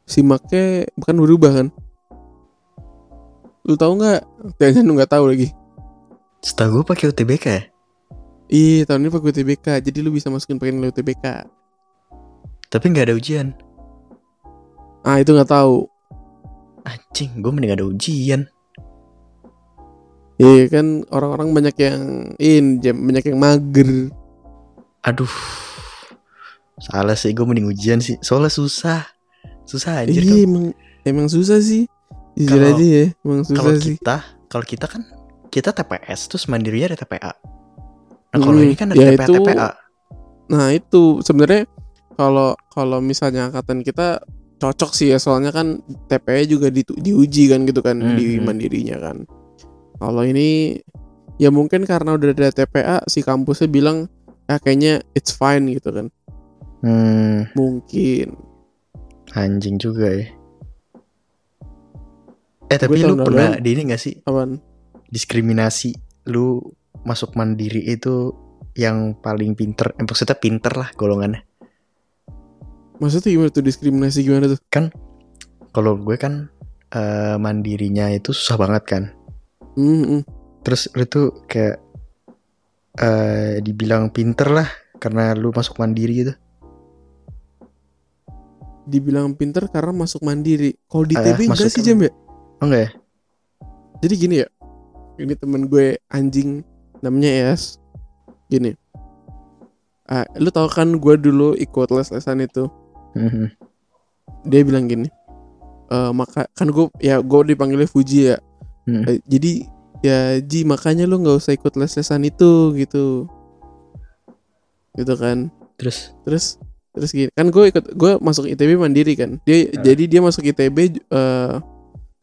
simaknya bukan berubah kan? Lu tahu nggak? Jangan lu nggak tahu lagi. setahu gue pakai UTBK ya Ih tahun ini pakai UTBK, jadi lu bisa masukin pakai nilai UTBK. tapi nggak ada ujian Ah itu nggak tahu. anjing gue mending ada ujian Iya kan orang-orang banyak yang in banyak yang mager. aduh salah sih gue mending ujian sih soalnya susah susah anjir Iya emang emang susah sih. Jujur Kalau- aja ya, emang kalau susah sih. kita kalau kita kan kita TPS terus mandirinya ada TPA nah kalau Hmm, ini kan ada ya TPA itu- TPA Nah itu sebenarnya kalau kalau misalnya angkatan kita cocok sih ya soalnya kan TPE juga di, diuji kan gitu kan di Mhm. mandirinya kan. Kalau ini ya mungkin karena udah ada TPA si kampusnya bilang ya kayaknya it's fine gitu kan. hmm Mungkin. anjing juga ya eh tapi Gue lu pernah di ini gak sih Apaan? diskriminasi lu masuk mandiri itu yang paling pinter eh, maksudnya pinter lah golongannya Maksudnya gimana tuh diskriminasi gimana tuh? kalau gue kan eh, mandirinya itu susah banget kan Hmm, hmm. terus lu tuh kayak eh dibilang pinter lah karena lu masuk mandiri gitu. Dibilang pinter karena masuk mandiri. Kalau di TB enggak sih kan- jam ya. Oh enggak ya? Jadi gini ya. Ini temen gue anjing namanya Es. Gini. Ah, lu tau kan gue dulu ikut les-lesan itu. Mhm. Dia bilang gini. Eh maka kan gue ya gue dipanggilnya Fuji ya. Hmm. Eh, jadi ya Ji makanya lu nggak usah ikut les-lesan itu gitu. Gitu kan. Terus terus terus gini kan gue ikut gue masuk ITB mandiri kan dia Ah. jadi dia masuk ITB eh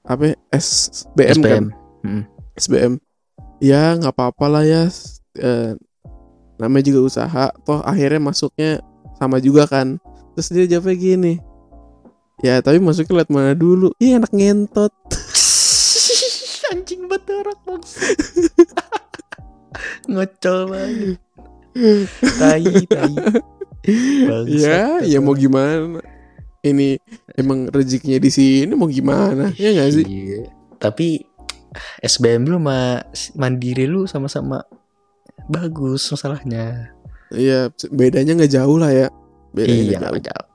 apa ya, SBM, kan SPM. Mhm. SBM ya nggak apa-apa lah ya. Eh, namanya juga usaha. Toh akhirnya masuknya sama juga kan. Terus dia jawabnya gini. Ya tapi masuknya liat mana dulu. Iya enak ngentot. (laughs) Anjing banget bang. (laughs) Ngocol banget. Tai, tai. Ya ya mau gimana? Ini emang rezekinya di sini mau gimana? Ya nggak sih? Iya. Tapi SBM lu sama mandiri lu sama-sama bagus masalahnya. Iya bedanya nggak jauh lah ya bedanya iya, nggak jauh. jauh.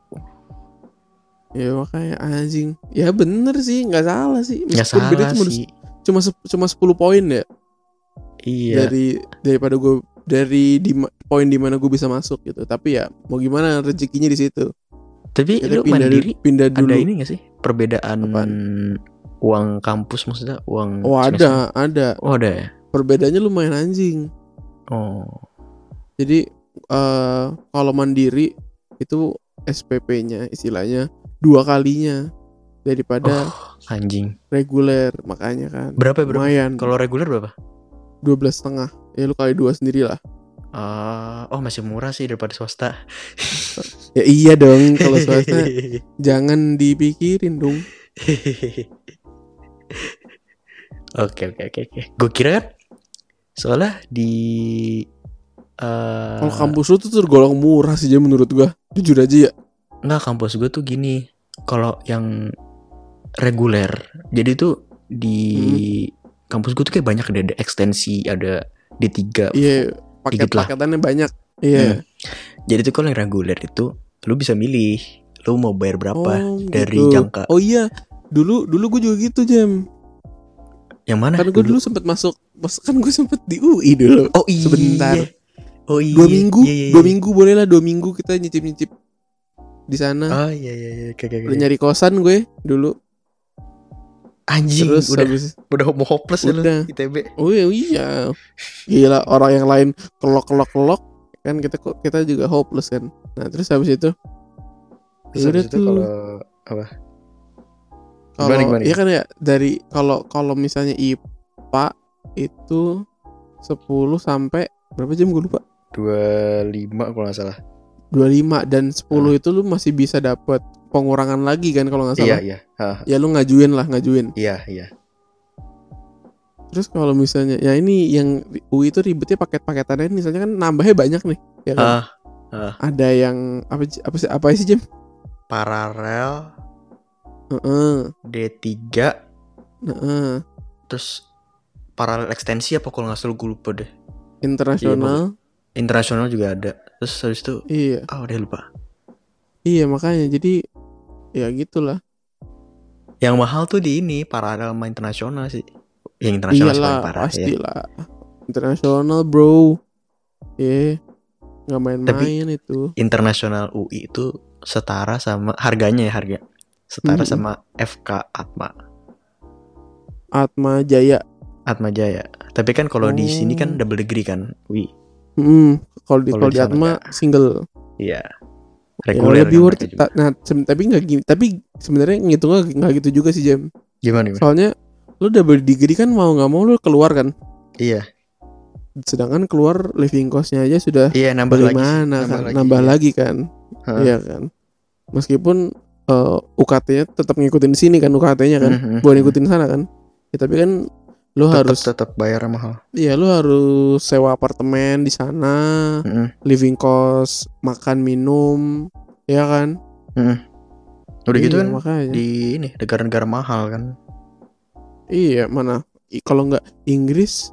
Ya makanya anjing. Ya bener sih, nggak salah sih. Nggak Meskipun beda salah cuma sih. cuma cuma 10 poin ya Iya. dari daripada gue dari di poin di mana gue bisa masuk gitu. Tapi ya mau gimana rezekinya di situ. Tapi Kita lu pindah mandiri dulu, pindah dulu. ada ini gak sih perbedaan Apaan? Uang kampus maksudnya uang Oh semester? ada, ada. Oh ada ya. Perbedaannya lumayan anjing. Oh. Jadi eh kalau mandiri itu SPP-nya istilahnya dua kalinya daripada Oh, anjing. reguler makanya kan. Berapa ya, berapa? Lumayan. Kalau reguler berapa? dua belas setengah ya lu kali dua sendiri lah Ah, oh masih murah sih daripada swasta. (laughs) ya iya dong kalau swasta (laughs) jangan dipikirin dong (laughs) Oke oke oke oke. Gue kira kan soalnya di eh kalau kampus lu tuh tergolong murah sih menurut gua jujur aja ya nggak kampus gue tuh gini. Kalau yang reguler, jadi tuh di kampus gue tuh kayak banyak ada, ada ekstensi, ada D3. iya Dikit lah. paket-paketannya banyak iya Jadi tuh kalau yang reguler itu lu bisa milih lu mau bayar berapa oh, dari gitu. jangka. oh iya dulu dulu gue juga gitu jam Yang mana? kan gue dulu sempet masuk pas kan gue sempet di UI dulu Oh iya. sebentar. Oh iya. dua minggu Iya, iya, dua iya. minggu boleh lah dua minggu kita nyicip nyicip di sana Oh iya iya iya. Oke, oke. udah nyari kosan gue dulu Anjing, terus udah habis udah mau hopeless ya lu Udah. ITB. Oh iya, iya. Gila orang yang lain kelok kelok kelok kan kita kok kita juga hopeless kan. Nah terus habis itu Terus Udah habis itu kalau apa? Kalau iya kan ya dari kalau kalau misalnya IPA itu 10 sampai berapa jam gue lupa 25 kalau nggak salah. 25 dan 10 Ah. itu lu masih bisa dapat pengurangan lagi kan kalau nggak Iya salah. iya. Ah, Ya lu ngajuin lah ngajuin. iya iya. Terus kalau misalnya ya ini yang UI itu ribetnya paket-paketannya misalnya kan nambahnya banyak nih. Ya kan? Ah, Ada yang apa apa sih apa sih Jam? paralel Heeh. D3 Heeh. terus paralel ekstensi apa kalau nggak salah gue lupa deh. internasional Internasional juga ada. Terus habis itu iya ah udah lupa. iya makanya jadi ya gitulah Yang mahal tuh di ini paralel sama internasional sih. Yang internasional iyalah parah ya. pastilah internasional bro iya nggak main-main itu Internasional UI itu setara sama harganya ya harga. Setara Mm-mm. sama FK Atma Atma Jaya Atma Jaya. Tapi kan kalau di sini kan Oh. double degree kan UI. Hmm, kalau di Kalau di Atma single Iya. ya, Reguler lebih kan worth it. nah tapi nggak tapi sebenarnya ngitungnya nggak gitu juga sih Jam Gimana gimana? soalnya lu double degree kan mau nggak mau lu keluar kan Iya. sedangkan keluar living costnya aja sudah Iya nambah lagi. bagaimana kan lagi, nambah iya. lagi kan. Iya kan. Meskipun eh, UKT-nya tetap ngikutin di sini kan UKT-nya kan. Mhm, Bukan ngikutin sana kan. Ya, tapi kan lu Tetap- harus tetap bayar mahal. iya lu harus sewa apartemen di sana, Mhm, living cost, makan minum, ya kan? mhm. Udah gitu Iya, kan makanya. di ini negara-negara mahal kan. Iya, mana kalau nggak Inggris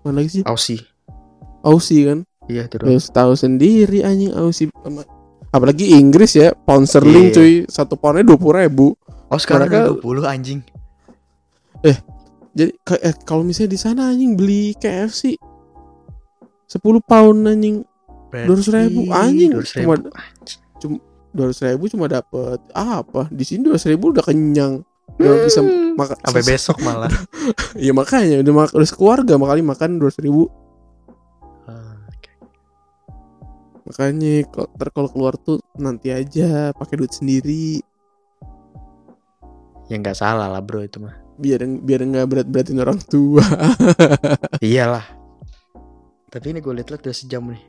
mana lagi sih? Aussie. Aussie kan Iya itu Terus tahu sendiri anjing Aussie apalagi Inggris ya pound sterling Iya. cuy satu poundnya dua puluh ribu Oh sekarang udah 20 anjing. jadi ka- eh, kalau misalnya di sana anjing beli KFC 10 pound anjing Berarti 200.000 anjing, 200.000. cuma- dua ratus ribu cuma dapet apa di sini dua ribu udah kenyang udah bisa Hmm. makan sampai (laughs) besok malah. Iya makanya udah udah sekeluarga makanya makan dua ribu makanya kalau ntar kalau keluar tuh nanti aja pakai duit sendiri Ya nggak salah lah bro itu mah. biar biar nggak berat beratin orang tua (laughs) Iyalah. Tapi ini gue liat-liat udah sejam nih.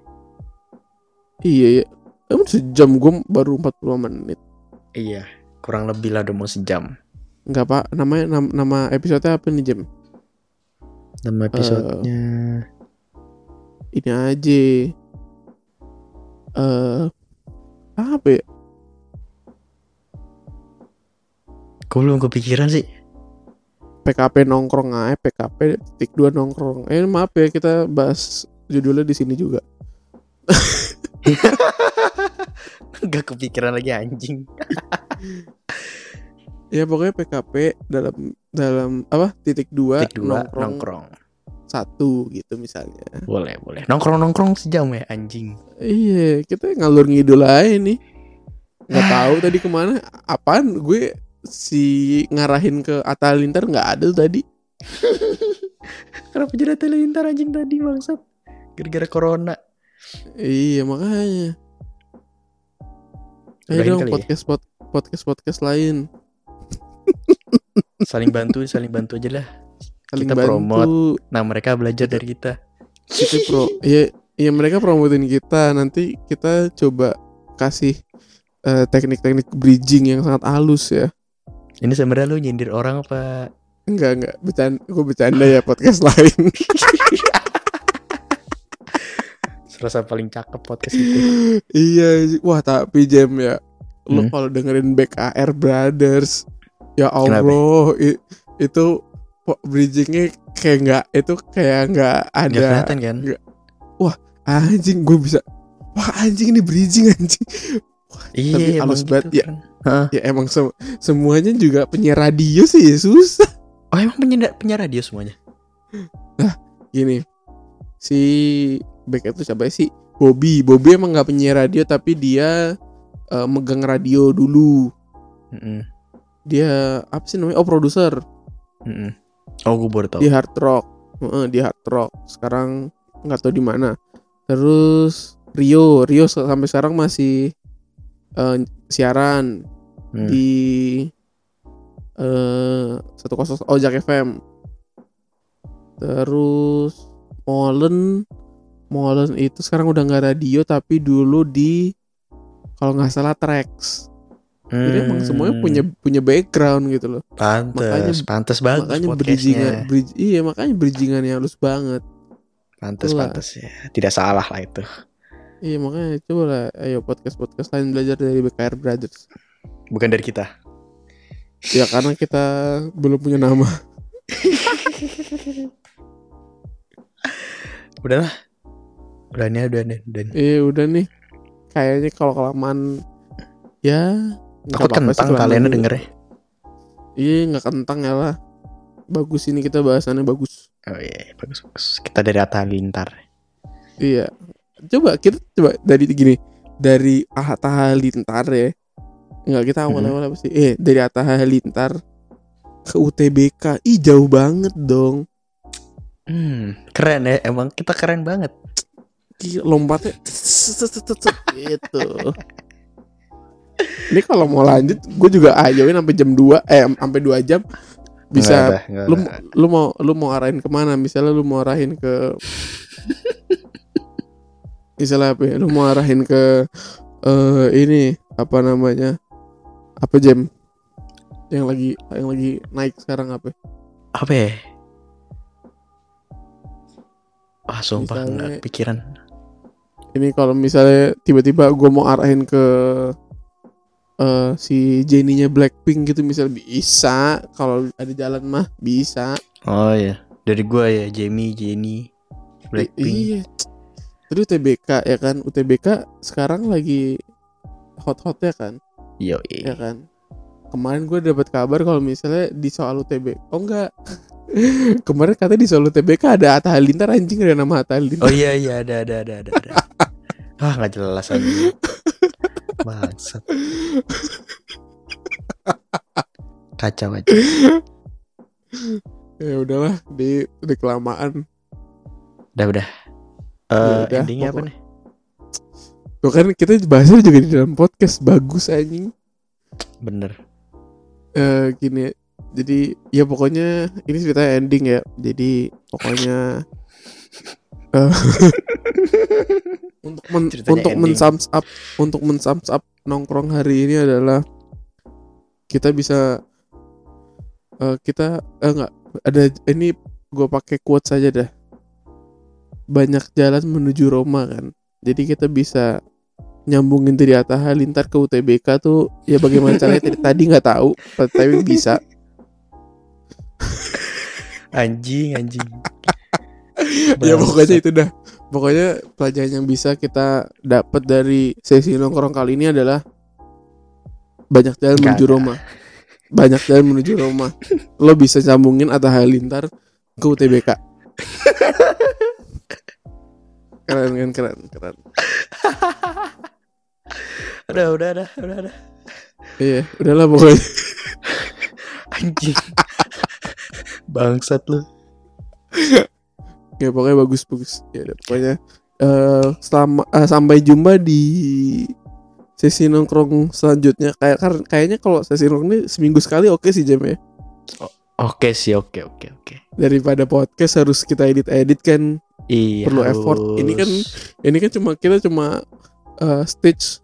iya iya emang sejam gue baru 40 menit Iya, kurang lebih lah udah mau sejam. nggak pak namanya nam- nama episode apa nih jam Nama episodenya ini aja eh apa ya Gue belum kepikiran sih. PKP nongkrong aja PKP titik dua nongkrong eh maaf ya kita bahas judulnya di sini juga (laughs) Gak kepikiran lagi anjing. (laughs) ya pokoknya PKP dalam dalam apa titik dua Tik dua nongkrong, nongkrong. Satu gitu misalnya Boleh, boleh. Nongkrong nongkrong sejam ya anjing. iya kita ngalur ngidul aja nih nggak tahu tadi ke mana apaan gue si ngarahin ke Atta Halilintar nggak ada tuh tadi (laughs) Kenapa jadi telintar anjing tadi bangsat? Gara-gara corona. iya makanya Ayo dong ya? podcast pod, podcast podcast lain Saling bantu, saling bantu aja lah. Saling Kita bantu promote. Nah, mereka belajar dari kita. kita pro ya ya mereka promotin kita nanti kita coba kasih eh, teknik-teknik bridging yang sangat halus ya Ini sebenarnya lu nyindir orang apa? enggak enggak bercanda gue bercanda ya podcast (laughs) lain Serasa paling cakep podcast itu. iya wah tapi jam ya lo Hmm. kalau dengerin BKR Brothers ya Allah i- itu bridgingnya kayak nggak itu kayak nggak Gak ada kelihatan kan? anjing gue bisa. Wah anjing ini bridging anjing. Iya, Tapi halus banget, gitu ya. kan. Ya emang sem- semuanya juga penyiar radio sih susah. Oh, emang punya punya radio semuanya. gini. Si back itu siapa sih? Bobby. Bobby emang nggak penyiar radio tapi dia eh, megang radio dulu. Mm-mm, dia apa sih namanya? Oh produser. Mm-mm. Oh, gue baru tahu. di hard rock. Heeh, di hard rock. Sekarang nggak tahu di mana. Terus Rio. Rio sampai sekarang masih eh, siaran Hmm. di eh satu kosong Ojak FM terus Molen. Molen itu sekarang udah nggak radio tapi dulu di kalau nggak salah Trax jadi emang Hmm, semuanya punya punya background gitu loh pantes, makanya- pantes bagus makanya bridgingan bridge, iya makanya bridgingan yang halus banget Pantes, Itulah. pantes ya. Tidak salah lah itu. iya makanya coba lah ayo podcast podcast lain belajar dari BKR Brothers Bukan dari kita. ya karena kita belum punya nama (laughs) Udahlah. Udah nih, udah nih, udah nih. Iya udah nih. Kayaknya kalau kelamaan ya Takut kentang kalian dulu. dengernya. Iya nggak kentang ya lah. Bagus ini kita bahasannya bagus. Oh iya, bagus bagus. Kita dari Atta Halilintar. Iya. Coba kita coba dari gini dari Atta Halilintar ya. Enggak kita awal-awal apa sih? Eh dari Atta Halilintar ke UTBK. Ih jauh banget dong. Hmm, keren ya. Emang kita keren banget. Lompatnya gitu. (laughs) Ini kalau mau lanjut, gue juga ayoin sampai jam 2 eh sampai 2 jam bisa Nggak ada, lu ada. lu mau lu mau arahin ke mana misalnya lu mau arahin ke (laughs) misalnya apa ya lu mau arahin ke eh ini apa namanya apa jam yang lagi yang lagi naik sekarang apa ya? apa ya? Ah, sumpah Misalnya- nggak pikiran. ini kalau misalnya tiba-tiba gue mau arahin ke eh si Jenny-nya Blackpink gitu misal bisa. Kalau ada jalan mah bisa. Oh iya, dari gua ya Jamie, Jenny, I- Blackpink. iya. Tadi UTBK ya kan? UTBK sekarang lagi hot-hotnya kan? Yo, ya kan? Kemarin gue dapat kabar kalau misalnya di soal UTB oh enggak. (laughs) Kemarin katanya di soal UTBK ada Atta Halilintar anjing ada nama Atta Halilintar. Oh iya iya ada ada ada ada. ada. (laughs) ah nggak jelas aja. Bangsat. (laughs) Kacau aja. ya udahlah di udah kelamaan Udah udah. Ya Eh udah, endingnya apa nih? Tuh kan kita bahasnya juga di dalam podcast bagus anjing Bener. eh gini jadi ya pokoknya ini cerita ending ya jadi pokoknya (laughs) untuk men, Ceritanya untuk ending. mensums up untuk mensums up nongkrong hari ini adalah kita bisa eh, kita eh, enggak ada ini gue pakai quote saja dah banyak jalan menuju Roma kan jadi kita bisa nyambungin dari Atta Halilintar ke UTBK tuh ya bagaimana caranya tadi tadi nggak tahu tapi bisa (laughs) Anjing anjing. Ya pokoknya itu dah pokoknya pelajaran yang bisa kita dapat dari sesi nongkrong kali ini adalah banyak jalan Nggak menuju ada. Roma banyak jalan menuju Roma lo bisa sambungin Atta Halilintar ke UTBK keren kan keren keren (laughs) Udah udah udah udah udah. iya udahlah pokoknya (laughs) Anjing. Bangsat lu. (laughs) ya pokoknya bagus bagus ya pokoknya eh selama eh, sampai jumpa di sesi nongkrong selanjutnya kayak kar- kayaknya kalau sesi nongkrong ini seminggu sekali oke sih jam ya Oke sih oke oke oke. daripada podcast harus kita edit edit kan Iya. Perlu effort. Ini kan- ini kan cuma kita cuma eh, stitch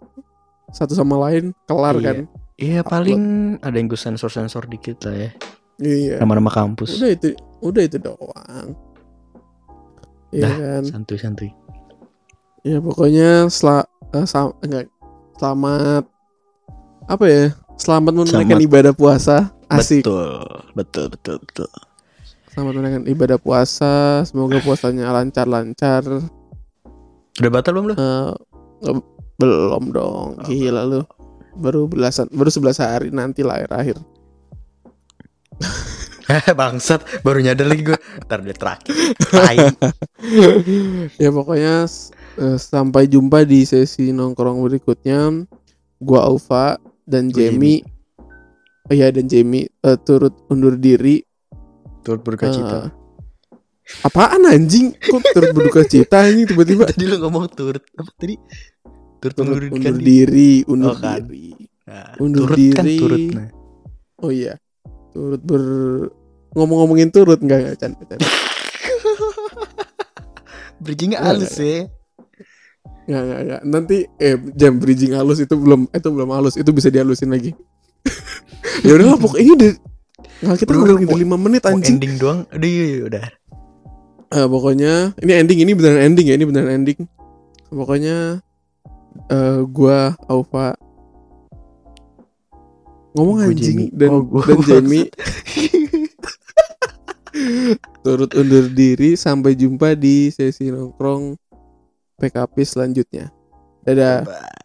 satu sama lain kelar Iya. kan Iya paling ada yang gue sensor sensor dikit lah ya. iya Nama-nama kampus. udah itu udah itu doang Iya Dah. kan Santuy santuy. ya pokoknya sel enggak selamat apa ya selamat menunaikan Selamat. ibadah puasa asik Betul betul betul betul. selamat menunaikan ibadah puasa semoga puasanya lancar lancar Udah batal belum lu? Eh, nge- belum dong gila lu baru belasan baru 11 hari nanti lah akhir (laughs) Bangsat, baru nyadar lagi gue. Ntar dia terakhir. (laughs) Ya pokoknya eh, sampai jumpa di sesi nongkrong berikutnya gua Aufa dan Jamie oh iya dan Jamie eh, turut undur diri Turut berduka Eh, cita. apaan anjing kok turut berduka cita anjing tiba-tiba Tadi lu ngomong turut apa tadi? Turut turut mengundurkan undur diri. diri undur Oh, kan. diri Nah, undur turut kan diri. turut. Nah. oh iya turut ber ngomong-ngomongin turut enggak enggak canda canda (laughs) Bridgingnya Nggak, halus ya. Nggak, nggak, nggak. Nanti eh jam bridging halus itu belum itu belum halus, itu bisa dihalusin lagi. (laughs) ya udah pokoknya ini udah nggak kita Udah, udah udah, udah lima menit anjing. ending doang. Aduh iya, iya, udah. Eh, pokoknya ini ending ini beneran ending ya, ini beneran ending. Pokoknya eh gua Aufa ngomong anjing dan Oh, gua dan (laughs) Jamie turut undur diri sampai jumpa di sesi nongkrong PKP selanjutnya. Dadah. Bye.